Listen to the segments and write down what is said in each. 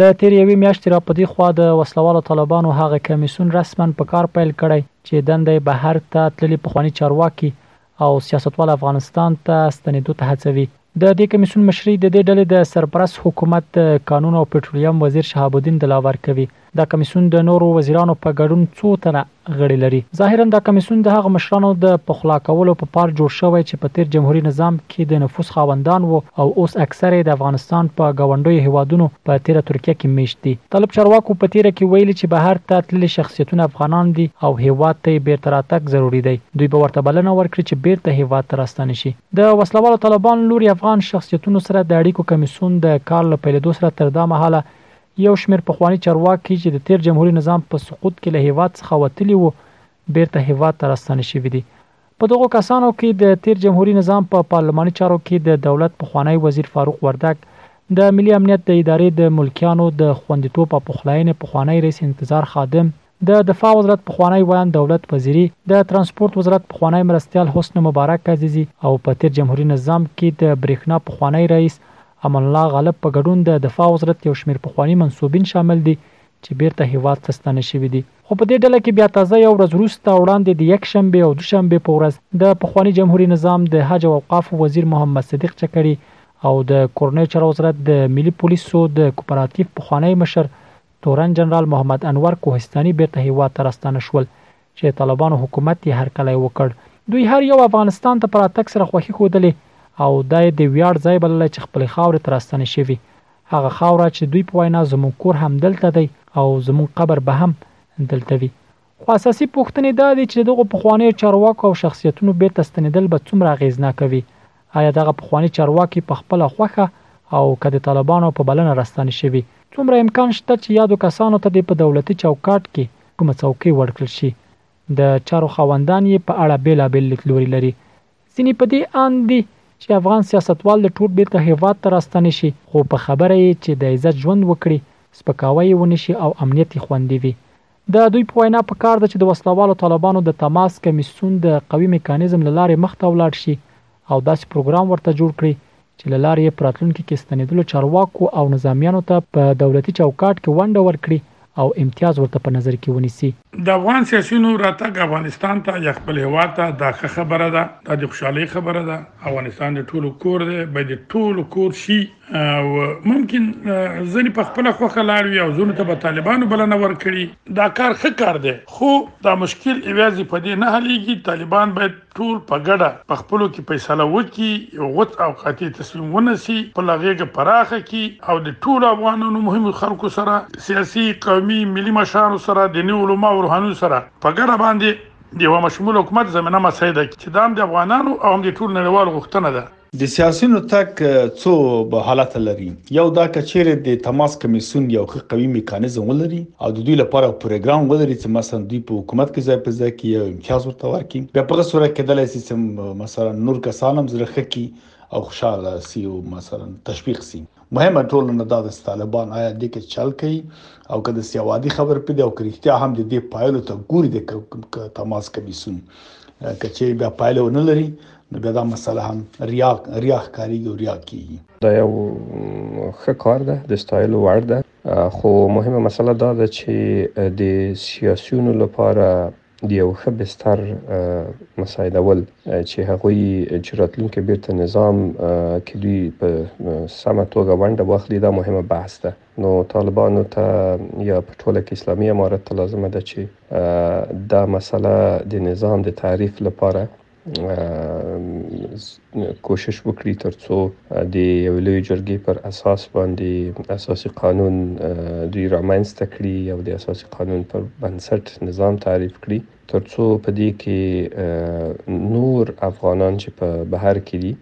له تېرې یوې میاشتې را په دې خوا د وسله والو طالبانو هغه کمېسیون رسماً په کار پیل کړی چې دنده یې بهر ته تللي پخواني چارواکي او سیاستوال افغانستان ته ستنېدو ته هڅوي. د دې کمېسیون مشري د دې ډلې د سرپرست حکومت د کانونو او پټرولیم وزیر شهاب الدین دلاور کوي. دا کمېسیون د نورو وزیرانو په ګډون څو تنه غړي لري. ظاهراً دا کمېسیون د هغه مشرانو د پخلا کولو په پار جوړ شوی چې په تېر جمهوري نظام کې د نفوس خاوندان وو او اوس اکثره یې د افغانستان په ګاونډیو هېوادونو په تېره ترکیه کې مېشت دي. طالب چارواکو په تېره کې ویلي چې بهر ته تللي شخصیتونه افغانان دي او هېواد ته یې بېرته راتګ ضروري دی. دوی به ورته بلنه ورکړي چې بېرته هېواد ته راستانه شي. د وسله والو طالبان لوري افغان شخصیتونو سره د اړیکو کمېسیون د کار له پیلېدو سره تر دا مهاله یو شمېر پخواني چارواکي چې د تېر جمهوري نظام په سقوط کې له هېواد څخه وتلي وو، بېرته هېواد ته راستانه شوي دي. په دغو کسانو کې د تېر جمهوري نظام په پارلماني چارو کې د دولت پخوانی وزیر فاروق وردګ، د ملي امنیت د ادارې د ملکیانو د خوندیتوب او پخلاینې پخوانی ریس انتظار خادم، د دفاع وزرت پخوانی ویاند دولت وزیري، د ترانسپورت وزرت پخوانی مرستیال حسن مبارک عزیزي او په تېر جمهوري نظام کې د برېښنا پخوانی رئیس امان الله غالب په ګډون د دفاع وزرت یو شمېر پخواني منسوبین شامل دي چې بېرته هېواد ته ستانه شوي دي. خو په دې ډله کې بیا تازه یو ورځ وروسته او وړاندې د یکشنبې او دوشنبې په ورځ د پخواني جمهوري نظام د حج او اوقافو وزیر محمد صدیق چکړي او د کورنیو چارو وزرت د ملي پولیسو د کوپراتیف پخوانی مشر تورن جنرال محمد انور کوهستاني بېرته هېواد ته راستانه شول چې د طالبانو حکومت یې هرکلی وکړ. دوی هر یو افغانستان ته په راتګ سره خوښي ښودلې او دا یې د ویاړ ځای بللی چې خپلې خاورې ته راستانه شوي، هغه خاوره چې د دوی په وینا زموږ کور همدلته دی او زموږ قبر به هم دلته وي. خو اساسي پوښتنې دا دي چې د دغو پخوانیو چارواکو او شخصیتونو بېرته ستنېدل به څومره اغېزناکه وي؟ ایا دغه پخواني چارواکي په خپله خوښه او که د طالبانو په بلنه راستانه شوي؟ څومره امکان شته چې یادو کسانو ته دې په دولتي چوکاټ کې کومه څوکۍ ورکړل شي؟ د چارو خاوندان یې په اړه بېلابېل لیدلوري لري. ځینې په دې اند دي چې افغان سیاستوال د ټوټ بېرته هېواد ته راستانه شي، خو په خبره یې چې د عزت ژوند وکړي، سپکاوی یې ونه شي او امنیت یې خوندي وي. د دوی په وینا په کار ده چې د وسله والو طالبانو د تماس کمیسیون د قوي میکانیزم له لارې مخ ته ولاړ شي او داسې پروګرام ورته جوړ کړي چې له لارې یې په راتلونکي کې ستنېدلو چارواکو او نظامیانو ته په دولتي چوکاټ کې ونډه ورکړي او امتیاز ورته په نظر کې ونیسي. د افغان سیاسیونو راتګ افغانستان ته یا خپل هېواد ته دا ښه خبره ده، دا د خوشحالۍ خبره ده، افغانستان د ټولو کور دی، باید د ټولو کور شي. او ممکن ځنی په خپل خوخه لاړ وي او ځنو ته به طالبانو بلنه ورکړي دا کار ښه کار دی خو دا مشکل ایوازي په دې نه حلېږي طالبان باید ټول په ګډه په خپل کې فیصله وکړي یو غوت او قاطع تصمیم ونسي په لغېګه پراخه کی او د ټول افغانانو مهمو خلکو سره سیاسي قومي ملي مشرانو سره د نیو علماء او روحانو سره په ګډه باندې د یو مشمول حکومت زمينه مساعده کړي چې دا هم د افغانانو او هم د ټول نړیوال غوښتنه ده د سیاسیونو تک څو به حالت لري یو دا کچېرې د تماس کمیسون یو ښه قوي میکانیزم ولري او د دوی لپاره پروګرام ولري چې مثلا دوی په حکومت کې ځای په ځای کې یو امتیاز ورته ورکړي بیا په صورت کې دلای سي چې مثلا نور کسان هم زړه خکې او خوشاله سي او مثلا تشویق سي مهمه ټولنه دا د طالبان آیا د کې چل کوي او که د سیوادي خبر پدې او کرښتیا هم د دې پایلو ته ګوري د تماس کمیسون کچې بیا پایله ونه لري نو بیا دا مسله هم ریا ریا ښکاریږي او ریا کیږي دا یو ښه کار ده د ستایلو وړ ده خو مهمه مسله دا ده چې د سیاسیونو لپاره د یو ښه بستر مساعدول چې هغوی چې راتلونکي بیرته نظام کې دوی په سمه توګه ونډه واخلي دا مهمه بحث ده نو طالبانو ته یا په ټوله کې اسلامي امارت ته لازمه ده چې دا مسله د نظام د تعریف لپاره کوشش وکړي تر څو د یوې لویې جرګې پر اساس باندې اساسي قانون دوی رامنځ ته کړي او د اساسي قانون پر بنسټ نظام تعریف کړي تر څو په دې کې نور افغانان چې په بهر کې دي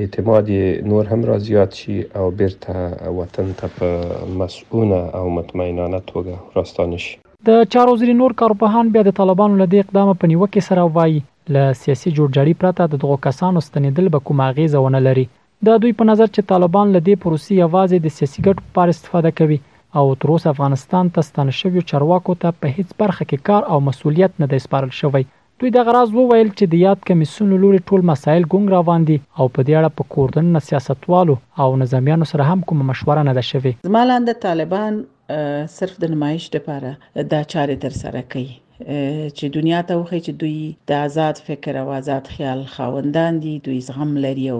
اعتماد یې نور هم را زیات شي او بیرته وطن ته په مسئوله او مطمئنانه توګه راستانه شي. د چارو ځینې نور کارپوهان بیا د طالبانو له دې اقدامه په نیوکې سره وايي، له سیاسي جوړجاړي پرته د دغو کسانو ستنېدل به کومه اغېزه ونه لري. د دوی په نظر چې طالبان له دې پروسې یوازې د سیاسي ګټو په پار استفاده کوي او تر اوسه افغانستان ته ستانه شویو چارواکو ته په هېڅ برخه کې کار او مسوولیت نه دی سپارل شوی. دوی دغه راز وویل چې د یاد کمېسیون له لوري ټول مسایل ګونګ روان دي او په دې اړه په کور دننه سیاستوالو او نظامیانو سره هم کومه مشوره نه ده شوې. زما لاندې طالبان صرف د نمایش لپاره دا چارې تر سره کوي چې دنیا ته وخی چې دوی د آزاد فکر او آزاد خیال خاوندان دي دوی زغم لري او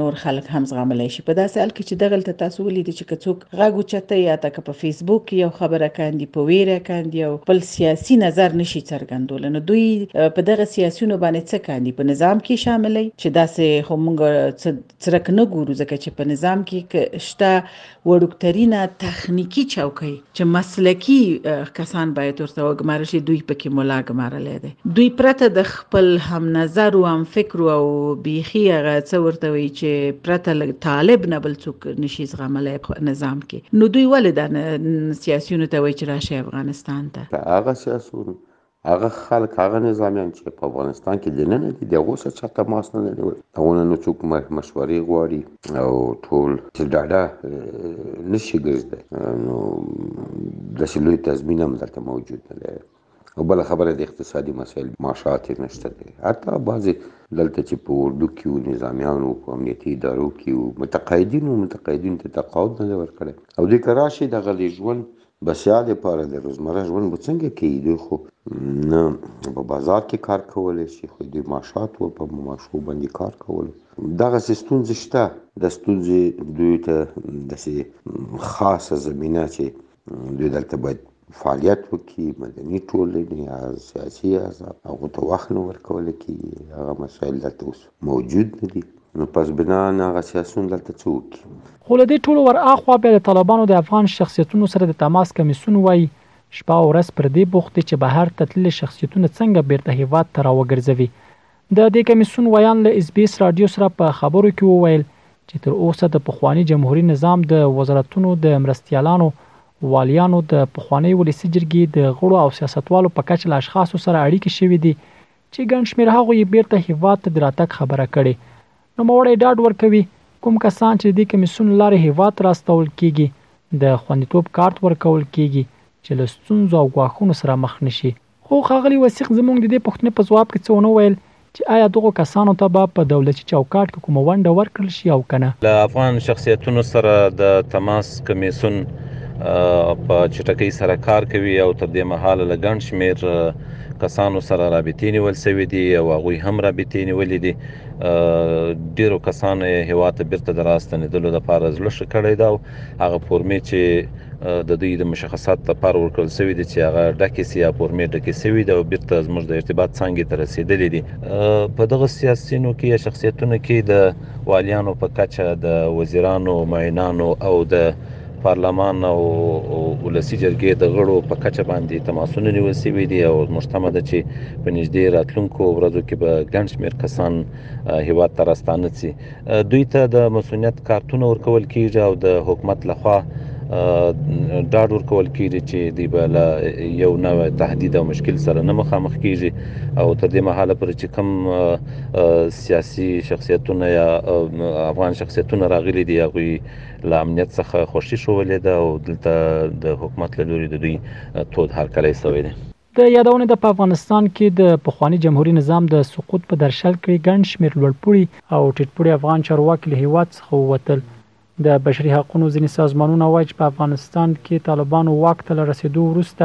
نور خلک هم زغملی شي په داسې حال کې چې دغه ته تاسو ولید چې کڅوک غږ چته یا تک په فیسبوک کې یو خبره کاندي په ویره کاندي او خپل سیاسي نظر نشي څرګندول نو دوی په دغه سیاسيونو باندې څه کاندي په نظام کې شاملې چې داسې هم څرک نه ګورو ځکه چې په نظام کې شته وړوکترینه تخنیکي چوکۍ چې مسلکي کسان باید ورته وګمارل شي، دوی پکې ملا ګمارلی دی. دوی پرته د خپل هم نظرو، هم فکرو او بیخي هغه څه ورته وایي چې پرته له طالب نه بل څوک نه شي زغملی په نظام کې، نو دوی ولې دا سیاسیونو ته وایي چې راشئ افغانستان ته؟ که هغه سیاسیون هغه خلک هغه نظامیان چې په افغانستان کې دننه دي د هغو سره چا تماس نه دی نیولی د هغو نه نه څوک مشورې غواړي او ټول چې ډاډه نشي ګرځېدی نو داسې لوی تضمین هم دلته موجود نه دی او بله خبره د اقتصادي مسایل معاشات یې نشته دی حتی بعضې دلته چې په اردو کې وو نظامیان وو په امنیتي ادارو کې وو متقاعدین وو متقاعدینو ته تقاعد نه دی ورکړی او دوی که راشي دغه د ژوند بسیا د پاره د روزمره ژوند به څنګه کوي دوی خو نه په بازار کې کار کولی شي خو دوی معاشات و په معاشو باندې کار کول دغه ستونزې شته د ستونزې دوی ته داسې خاصه زمینه چې دوی دلته باید فعالیت وکړي مدني ټولنې سیاسي احزاب هغو ته وخت نه ورکول کېږي هغه مسایل دلته اوس موجود نه دي نو پس بناء هغه سیاسون دلته څه وکړي؟ خو له دې ټولو ور اخوا بیا د طالبانو د افغان شخصیتونو سره د تماس کمیسیون وایي، شپه او ورځ پر دې بوخت دی چې بهر ته تللي شخصیتونه څنګه بېرته هېواد ته راوګرځوي. د دې کمیسیون ویاند له اس بي اس راډیو سره په خبرو کې وویل چې تر اوسه د پخواني جمهوري نظام د وزارتونو د مرستیالانو، والیانو، د پخوانۍ ولسي جرګې د غړو او سیاستوالو په کچه له اشخاصو سره اړیکې شوې دي چې ګڼ شمېر هغو یې بېرته هېواد ته د راتګ خبره کړې. نوموړی ډاډ ورکوي، کوم کسان چې د دې کمېسیون له لارې هېواد ته رااستول کېږي، د خوندیتوب کارت ورکول کېږي چې له ستونزو او ګواښونو سره مخ نه شي. خو ښاغلي وثیق زموږ د دې پوښتنې په ځواب کې څه ونه ویل چې ایا دغو کسانو ته به په دولتي چوکاټ کې کومه ونډه ورکړل شي او که نه. له افغان شخصیتونو سره د تماس کمېسیون په چټکۍ سره کار کوي او تر دې مهاله له ګڼ شمېر کسانو سره رابطې نیول شوې دي او هغوی هم رابطې نیولې دي ډیرو کسانو یې هیواد ته بیرته د راستنېدلو لپاره زړه ښه کړی دا او هغه فورمې چې د دوی د مشخصات لپاره ورکړل شوې دي چې هغه ډکې سي یا فورمې ډکې شوې دي او بیرته زموږ د ارتباط څنګه ته رسیدلې دي په دغه سیاسيونو کې یا شخصیتونو کې د والیانو په کچه د وزیرانو معینانو او د پارلمان او ولسی جرګې د غړو په کچه باندې تماسونه نیول شوي دي او موږ تمه ده چې په نږدې راتلونکو ورځو کې به ګڼ شمېر کسان هیواد ته راستانه شي دوی ته د مسؤلیت کارتونه ورکول کیږي او د حکومت لخوا ډاډ ورکول کیږي چې دی به له یو نوې تهدید او مشکل سره نه مخامخ کیږي او تر دې مهاله پر چې کوم سیاسي شخصیتونه یا افغان شخصیتونه راغلي دي هغه له امنیت څخه خوښي ښوولې ده او دلته د حکومت له لوري د دوی تود هرکلی شوی دی. د یادونې ده په افغانستان کې د پخواني جمهوري نظام د سقوط په درشل کې ګڼ شمېر لوړپوړي او ټیټپوړي افغان چارواکي له هېواد څخه ووتل. د بشري حقونو ځینې سازمانونه وايي چې په افغانستان کې طالبانو واک ته له رسېدو وروسته